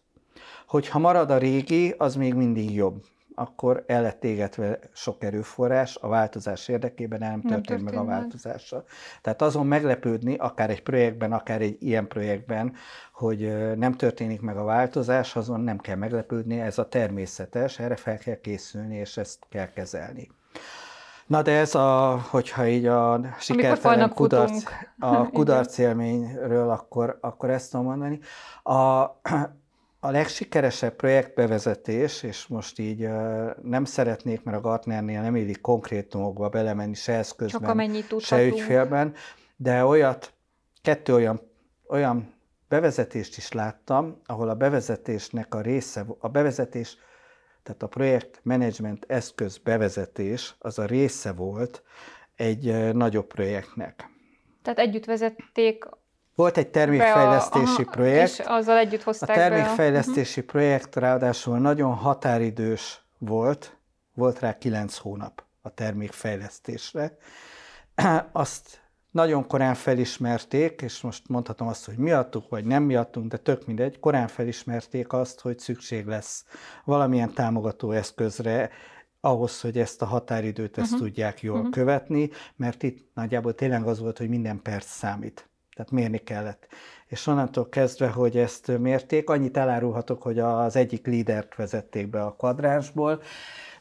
Hogyha marad a régi, az még mindig jobb akkor el lett égetve sok erőforrás, a változás érdekében nem, nem történt, történt meg a változása. Tehát azon meglepődni, akár egy projektben, akár egy ilyen projektben, hogy nem történik meg a változás, azon nem kell meglepődni, ez a természetes, erre fel kell készülni, és ezt kell kezelni. Na de ez a, hogyha így a sikertelen kudarc, a kudarc élményről, akkor, akkor ezt tudom mondani. A, a legsikeresebb projektbevezetés, és most így nem szeretnék, mert a Gartnernél nem illik konkrétumokba belemenni se eszközben, se ügyfélben, de olyat, kettő olyan, olyan bevezetést is láttam, ahol a bevezetésnek a része, a bevezetés, tehát a projektmenedzsment eszköz bevezetés, az a része volt egy nagyobb projektnek. Tehát együtt vezették volt egy termékfejlesztési a, projekt. És azzal együtt hozták A termékfejlesztési be a... projekt ráadásul nagyon határidős volt, volt rá kilenc hónap a termékfejlesztésre. Azt nagyon korán felismerték, és most mondhatom azt, hogy miattuk, vagy nem miattunk, de tök mindegy, korán felismerték azt, hogy szükség lesz valamilyen támogató eszközre, ahhoz, hogy ezt a határidőt ezt uh-huh. tudják jól uh-huh. követni, mert itt nagyjából tényleg az volt, hogy minden perc számít. Tehát mérni kellett. És onnantól kezdve, hogy ezt mérték, annyit elárulhatok, hogy az egyik lídert vezették be a kvadránsból,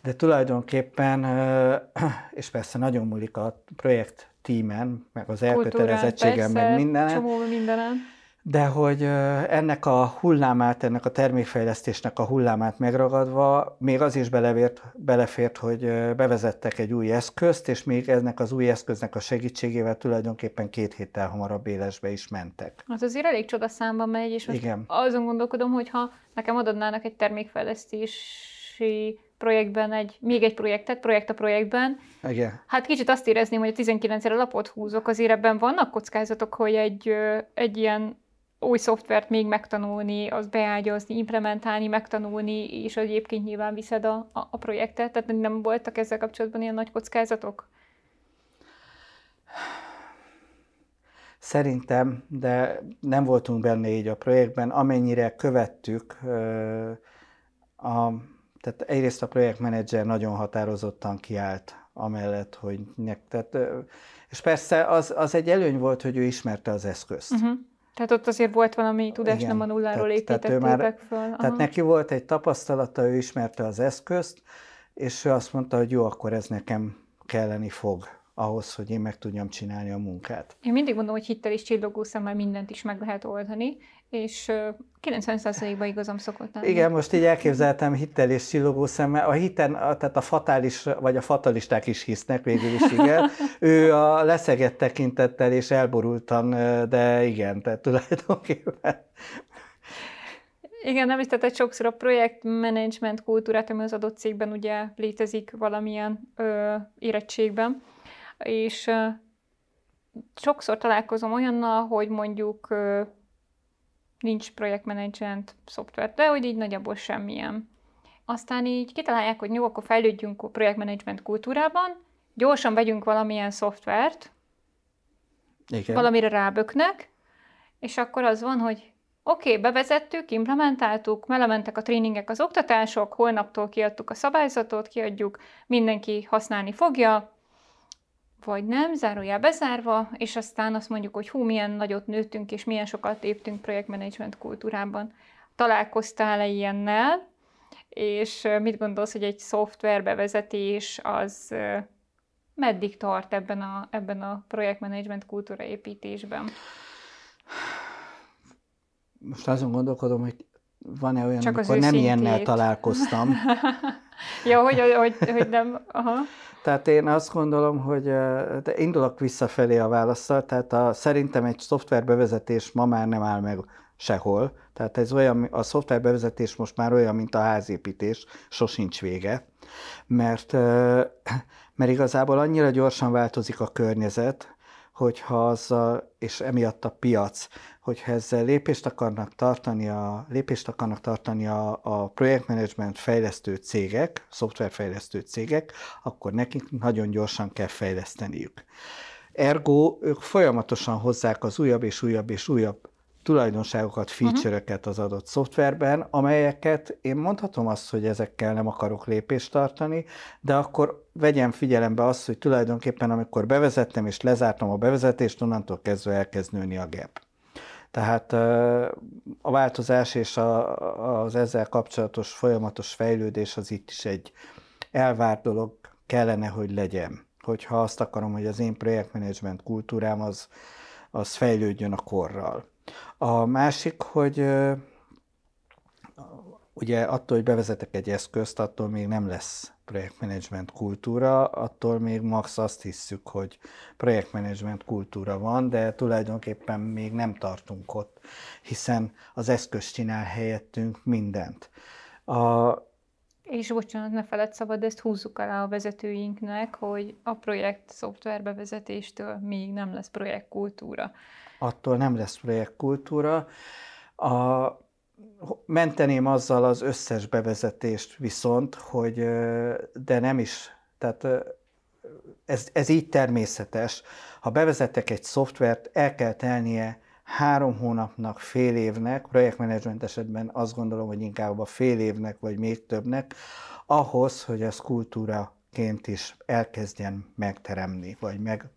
de tulajdonképpen, és persze nagyon múlik a projekt tímen, meg az elkötelezettségen, meg mindenen. Csomó mindenen de hogy ennek a hullámát, ennek a termékfejlesztésnek a hullámát megragadva, még az is belevért, belefért, hogy bevezettek egy új eszközt, és még ennek az új eszköznek a segítségével tulajdonképpen két héttel hamarabb élesbe is mentek. Az azért elég csoda számba megy, és most Igen. azon gondolkodom, hogy ha nekem adnának egy termékfejlesztési projektben egy, még egy projektet, projekt a projektben. Igen. Hát kicsit azt érezném, hogy a 19-re lapot húzok, azért ebben vannak kockázatok, hogy egy, egy ilyen új szoftvert még megtanulni, az beágyazni, implementálni, megtanulni, és egyébként nyilván viszed a, a, a projektet. Tehát nem voltak ezzel kapcsolatban ilyen nagy kockázatok? Szerintem, de nem voltunk benne így a projektben, amennyire követtük, a, tehát egyrészt a projektmenedzser nagyon határozottan kiállt amellett, hogy nek, tehát, és persze az, az egy előny volt, hogy ő ismerte az eszközt. Uh-huh. Tehát ott azért volt valami tudás, Igen, nem a nulláról tehát, építettétek tehát már, föl. Aha. Tehát neki volt egy tapasztalata, ő ismerte az eszközt, és ő azt mondta, hogy jó, akkor ez nekem kelleni fog ahhoz, hogy én meg tudjam csinálni a munkát. Én mindig mondom, hogy hittel és csillogó szemmel mindent is meg lehet oldani, és 90%-ban igazam szokott lenni. Igen, most így elképzeltem hittel és csillogó szemmel. A hiten, tehát a fatális, vagy a fatalisták is hisznek végül is, igen. ő a leszegett tekintettel és elborultan, de igen, tehát tulajdonképpen igen, nem is, tehát sokszor a projektmenedzsment kultúrát, ami az adott cégben ugye létezik valamilyen ö, érettségben, és ö, sokszor találkozom olyannal, hogy mondjuk ö, nincs projektmenedzsment szoftver, de hogy így nagyjából semmilyen. Aztán így kitalálják, hogy jó, akkor fejlődjünk a projektmenedzsment kultúrában, gyorsan vegyünk valamilyen szoftvert, Igen. valamire ráböknek, és akkor az van, hogy oké, okay, bevezettük, implementáltuk, melementek a tréningek, az oktatások, holnaptól kiadtuk a szabályzatot, kiadjuk, mindenki használni fogja, vagy nem, zárójá bezárva, és aztán azt mondjuk, hogy hú, milyen nagyot nőttünk, és milyen sokat léptünk projektmenedzsment kultúrában. Találkoztál-e ilyennel, és mit gondolsz, hogy egy szoftver bevezetés az meddig tart ebben a, ebben a projektmenedzsment kultúra építésben? Most azon gondolkodom, hogy van-e olyan, Csak amikor nem ilyennel találkoztam. ja, hogy, hogy, hogy nem. Aha. Tehát én azt gondolom, hogy de indulok visszafelé a válaszsal, tehát a, szerintem egy szoftver bevezetés ma már nem áll meg sehol. Tehát ez olyan, a szoftver bevezetés most már olyan, mint a házépítés, sosincs vége, mert, mert igazából annyira gyorsan változik a környezet, hogyha azzal, és emiatt a piac, hogyha ezzel lépést akarnak tartani a, lépést akarnak tartani a, a projektmenedzsment fejlesztő cégek, szoftverfejlesztő cégek, akkor nekik nagyon gyorsan kell fejleszteniük. Ergo ők folyamatosan hozzák az újabb és újabb és újabb tulajdonságokat, mhm. feature-öket az adott szoftverben, amelyeket én mondhatom azt, hogy ezekkel nem akarok lépést tartani, de akkor vegyem figyelembe azt, hogy tulajdonképpen amikor bevezettem és lezártam a bevezetést, onnantól kezdve elkezd nőni a gap. Tehát a változás és a, az ezzel kapcsolatos folyamatos fejlődés az itt is egy elvárt dolog kellene, hogy legyen. Hogyha azt akarom, hogy az én projektmenedzsment kultúrám az, az fejlődjön a korral. A másik, hogy ugye attól, hogy bevezetek egy eszközt, attól még nem lesz projektmenedzsment kultúra, attól még max azt hisszük, hogy projektmenedzsment kultúra van, de tulajdonképpen még nem tartunk ott, hiszen az eszköz csinál helyettünk mindent. A, és bocsánat, ne feled szabad, ezt húzzuk alá a vezetőinknek, hogy a projekt szoftverbevezetéstől még nem lesz projektkultúra attól nem lesz projektkultúra. A, menteném azzal az összes bevezetést viszont, hogy de nem is, tehát ez, ez így természetes. Ha bevezetek egy szoftvert, el kell telnie három hónapnak, fél évnek, projektmenedzsment esetben azt gondolom, hogy inkább a fél évnek, vagy még többnek, ahhoz, hogy ez kultúra ként is elkezdjen megteremni, vagy meg,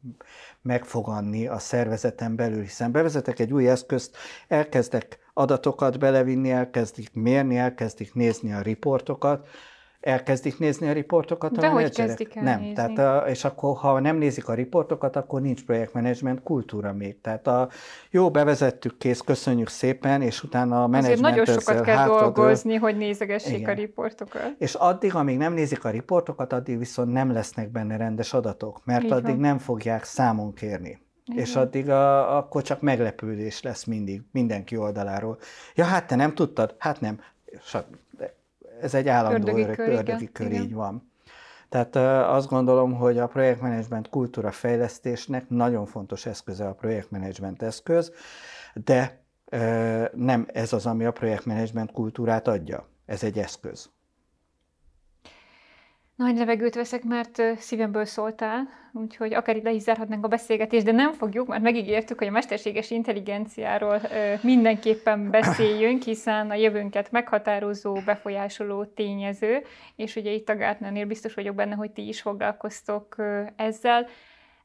megfoganni a szervezeten belül, hiszen bevezetek egy új eszközt, elkezdek adatokat belevinni, elkezdik mérni, elkezdik nézni a riportokat, elkezdik nézni a riportokat De a hogy kezdik el Nem, nézni? tehát a, és akkor ha nem nézik a riportokat, akkor nincs projektmenedzsment kultúra még. Tehát a jó, bevezettük, kész, köszönjük szépen, és utána a menedzsment Azért nagyon sokat kell dolgozni, hogy nézegessék Igen. a riportokat. És addig, amíg nem nézik a riportokat, addig viszont nem lesznek benne rendes adatok, mert Így addig van. nem fogják számon kérni. Igen. És addig a, akkor csak meglepődés lesz mindig, mindenki oldaláról. Ja, hát te nem tudtad? Hát nem ez egy állandó ördögi kör, ördögi kör így van. Tehát azt gondolom, hogy a projektmenedzsment kultúra fejlesztésnek nagyon fontos eszköze a projektmenedzsment eszköz, de nem ez az, ami a projektmenedzsment kultúrát adja. Ez egy eszköz. Nagy levegőt veszek, mert szívemből szóltál, úgyhogy akár itt le is zárhatnánk a beszélgetést, de nem fogjuk, mert megígértük, hogy a mesterséges intelligenciáról mindenképpen beszéljünk, hiszen a jövőnket meghatározó, befolyásoló tényező, és ugye itt a Gartnernél biztos vagyok benne, hogy ti is foglalkoztok ezzel.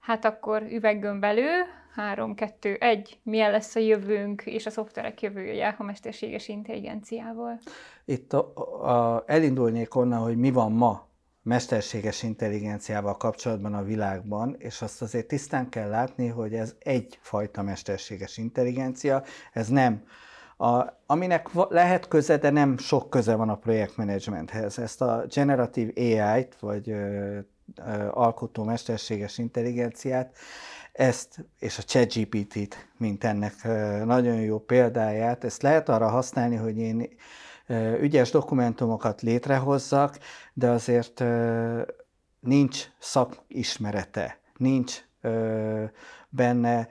Hát akkor üveggömbelő, 3, 2, 1, milyen lesz a jövőnk és a szoftverek jövője a mesterséges intelligenciával? Itt a, a, elindulnék onnan, hogy mi van ma mesterséges intelligenciával kapcsolatban a világban, és azt azért tisztán kell látni, hogy ez egyfajta mesterséges intelligencia, ez nem a, aminek lehet köze, de nem sok köze van a projektmenedzsmenthez. Ezt a generatív AI-t, vagy ö, ö, alkotó mesterséges intelligenciát, ezt és a ChatGPT-t, mint ennek ö, nagyon jó példáját, ezt lehet arra használni, hogy én ügyes dokumentumokat létrehozzak, de azért nincs szakismerete, nincs benne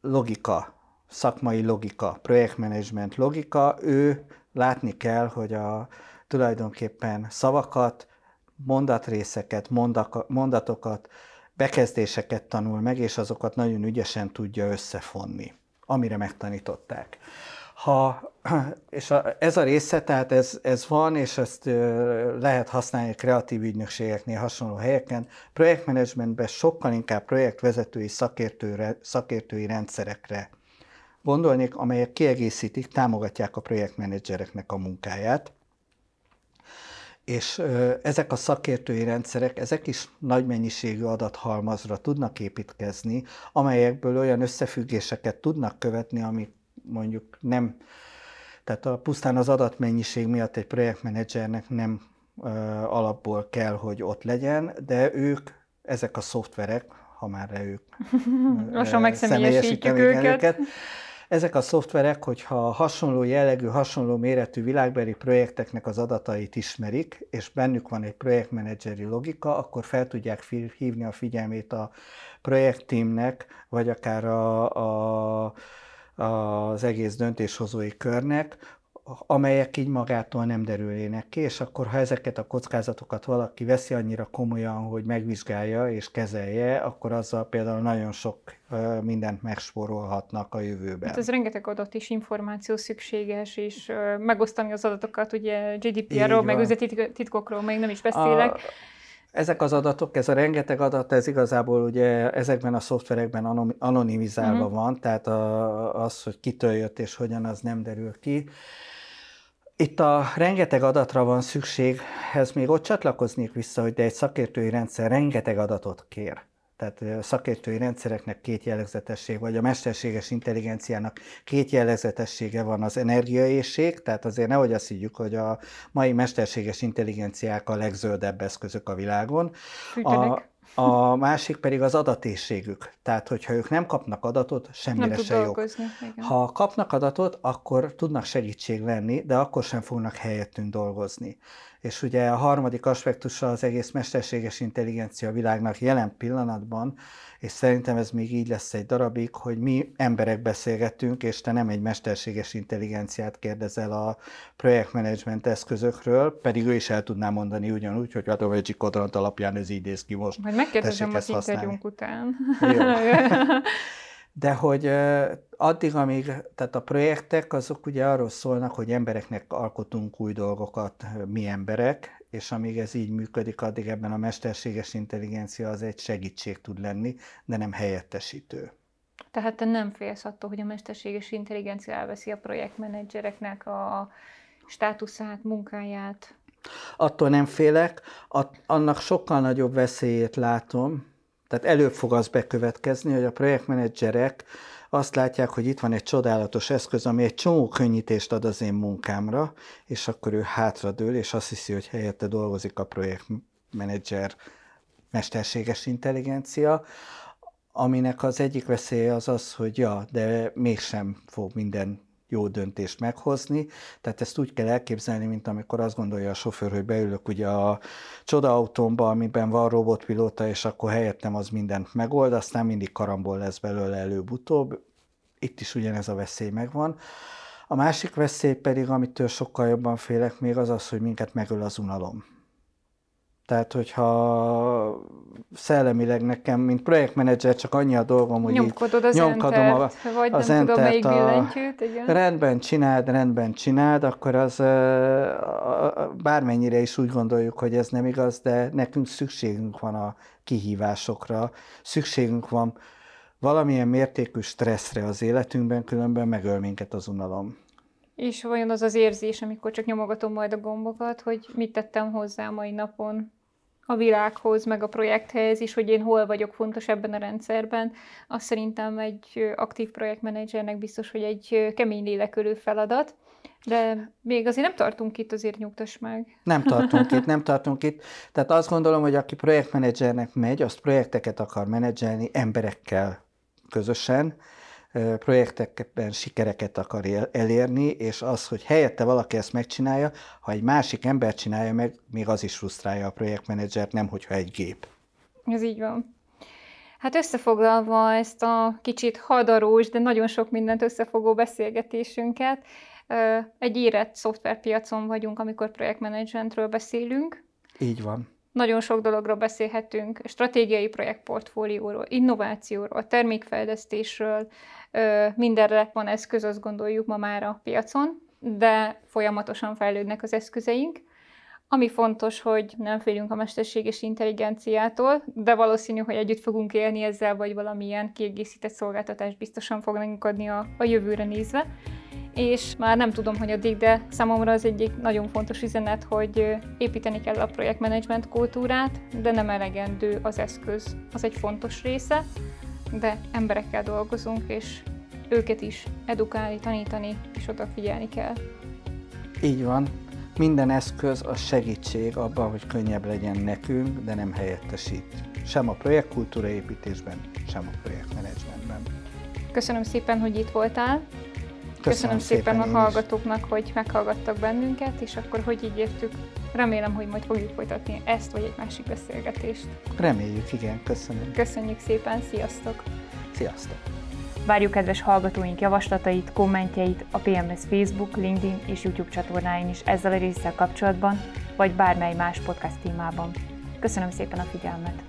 logika, szakmai logika, projektmenedzsment logika, ő látni kell, hogy a tulajdonképpen szavakat, mondatrészeket, mondatokat, bekezdéseket tanul meg, és azokat nagyon ügyesen tudja összefonni, amire megtanították. Ha, és a, ez a része, tehát ez, ez van, és ezt lehet használni kreatív ügynökségeknél, hasonló helyeken. Projektmenedzsmentben sokkal inkább projektvezetői szakértő, szakértői rendszerekre gondolnék, amelyek kiegészítik, támogatják a projektmenedzsereknek a munkáját. És ezek a szakértői rendszerek, ezek is nagy mennyiségű adathalmazra tudnak építkezni, amelyekből olyan összefüggéseket tudnak követni, amik mondjuk nem, tehát a, pusztán az adatmennyiség miatt egy projektmenedzsernek nem ö, alapból kell, hogy ott legyen, de ők, ezek a szoftverek, ha már ők lassan megszemélyesítjük őket. őket, Ezek a szoftverek, hogyha hasonló jellegű, hasonló méretű világbeli projekteknek az adatait ismerik, és bennük van egy projektmenedzseri logika, akkor fel tudják hívni a figyelmét a projektteamnek, vagy akár a, a, az egész döntéshozói körnek, amelyek így magától nem derülnének ki, és akkor ha ezeket a kockázatokat valaki veszi annyira komolyan, hogy megvizsgálja és kezelje, akkor azzal például nagyon sok mindent megspórolhatnak a jövőben. Hát ez rengeteg adat és információ szükséges, és megosztani az adatokat, ugye GDPR-ról, meg üzleti titkokról még nem is beszélek. A, ezek az adatok, ez a rengeteg adat, ez igazából ugye ezekben a szoftverekben anonimizálva uh-huh. van, tehát a, az, hogy kitől jött és hogyan, az nem derül ki. Itt a rengeteg adatra van szükség, ez még ott csatlakoznék vissza, hogy de egy szakértői rendszer rengeteg adatot kér. Tehát szakértői rendszereknek két jellegzetesség, vagy a mesterséges intelligenciának két jellegzetessége van az energiaészség, tehát azért nehogy azt higgyük, hogy a mai mesterséges intelligenciák a legzöldebb eszközök a világon. A, a másik pedig az adatészségük. Tehát, hogyha ők nem kapnak adatot, semmire nem se jók. Ha kapnak adatot, akkor tudnak segítség lenni, de akkor sem fognak helyettünk dolgozni. És ugye a harmadik aspektusa az egész mesterséges intelligencia világnak jelen pillanatban, és szerintem ez még így lesz egy darabig, hogy mi emberek beszélgetünk, és te nem egy mesterséges intelligenciát kérdezel a projektmenedzsment eszközökről, pedig ő is el tudná mondani ugyanúgy, hogy hát a Magic Quadrant alapján ez így néz ki most. Majd megkérdezem az interjúnk után. Jó. De hogy addig, amíg, tehát a projektek azok ugye arról szólnak, hogy embereknek alkotunk új dolgokat, mi emberek, és amíg ez így működik, addig ebben a mesterséges intelligencia az egy segítség tud lenni, de nem helyettesítő. Tehát te nem félsz attól, hogy a mesterséges intelligencia elveszi a projektmenedzsereknek a státuszát, munkáját? Attól nem félek, annak sokkal nagyobb veszélyét látom, tehát előbb fog az bekövetkezni, hogy a projektmenedzserek azt látják, hogy itt van egy csodálatos eszköz, ami egy csomó könnyítést ad az én munkámra, és akkor ő hátradől, és azt hiszi, hogy helyette dolgozik a projektmenedzser mesterséges intelligencia, aminek az egyik veszélye az az, hogy ja, de mégsem fog minden jó döntést meghozni. Tehát ezt úgy kell elképzelni, mint amikor azt gondolja a sofőr, hogy beülök ugye a csodaautómba, amiben van robotpilóta, és akkor helyettem az mindent megold, aztán mindig karambol lesz belőle előbb-utóbb. Itt is ugyanez a veszély megvan. A másik veszély pedig, amitől sokkal jobban félek még, az az, hogy minket megöl az unalom. Tehát, hogyha szellemileg nekem, mint projektmenedzser csak annyi a dolgom, hogy Nyomkodod az nyomkodom entert, a, vagy az nem tudom, melyik billentyűt, igen. Rendben csináld, rendben csináld, akkor az bármennyire is úgy gondoljuk, hogy ez nem igaz, de nekünk szükségünk van a kihívásokra, szükségünk van valamilyen mértékű stresszre az életünkben, különben megöl minket az unalom. És vajon az az érzés, amikor csak nyomogatom majd a gombokat, hogy mit tettem hozzá a mai napon, a világhoz, meg a projekthez is, hogy én hol vagyok fontos ebben a rendszerben. Azt szerintem egy aktív projektmenedzsernek biztos, hogy egy kemény lélekölő feladat. De még azért nem tartunk itt, azért nyugtass meg. Nem tartunk itt, nem tartunk itt. Tehát azt gondolom, hogy aki projektmenedzsernek megy, azt projekteket akar menedzselni emberekkel közösen, projektekben sikereket akar elérni, és az, hogy helyette valaki ezt megcsinálja, ha egy másik ember csinálja meg, még az is frusztrálja a projektmenedzsert, nem hogyha egy gép. Ez így van. Hát összefoglalva ezt a kicsit hadarós, de nagyon sok mindent összefogó beszélgetésünket, egy érett szoftverpiacon vagyunk, amikor projektmenedzsmentről beszélünk. Így van. Nagyon sok dologról beszélhetünk, stratégiai projektportfólióról, innovációról, termékfejlesztésről, mindenre van eszköz, azt gondoljuk ma már a piacon, de folyamatosan fejlődnek az eszközeink. Ami fontos, hogy nem félünk a mesterséges intelligenciától, de valószínű, hogy együtt fogunk élni ezzel, vagy valamilyen kiegészített szolgáltatást biztosan fognak adni a, a jövőre nézve. És már nem tudom, hogy addig, de számomra az egyik nagyon fontos üzenet, hogy építeni kell a projektmenedzsment kultúrát, de nem elegendő az eszköz. Az egy fontos része, de emberekkel dolgozunk, és őket is edukálni, tanítani, és odafigyelni kell. Így van. Minden eszköz a segítség abban, hogy könnyebb legyen nekünk, de nem helyettesít. Sem a projektkultúra építésben, sem a projektmenedzsmentben. Köszönöm szépen, hogy itt voltál. Köszönöm, Köszönöm szépen, én a hallgatóknak, hogy meghallgattak bennünket, és akkor hogy így értük. Remélem, hogy majd fogjuk folytatni ezt vagy egy másik beszélgetést. Reméljük, igen, köszönöm. Köszönjük szépen, sziasztok! Sziasztok! Várjuk kedves hallgatóink javaslatait, kommentjeit a PMS Facebook, LinkedIn és YouTube csatornáin is ezzel a résszel kapcsolatban, vagy bármely más podcast témában. Köszönöm szépen a figyelmet!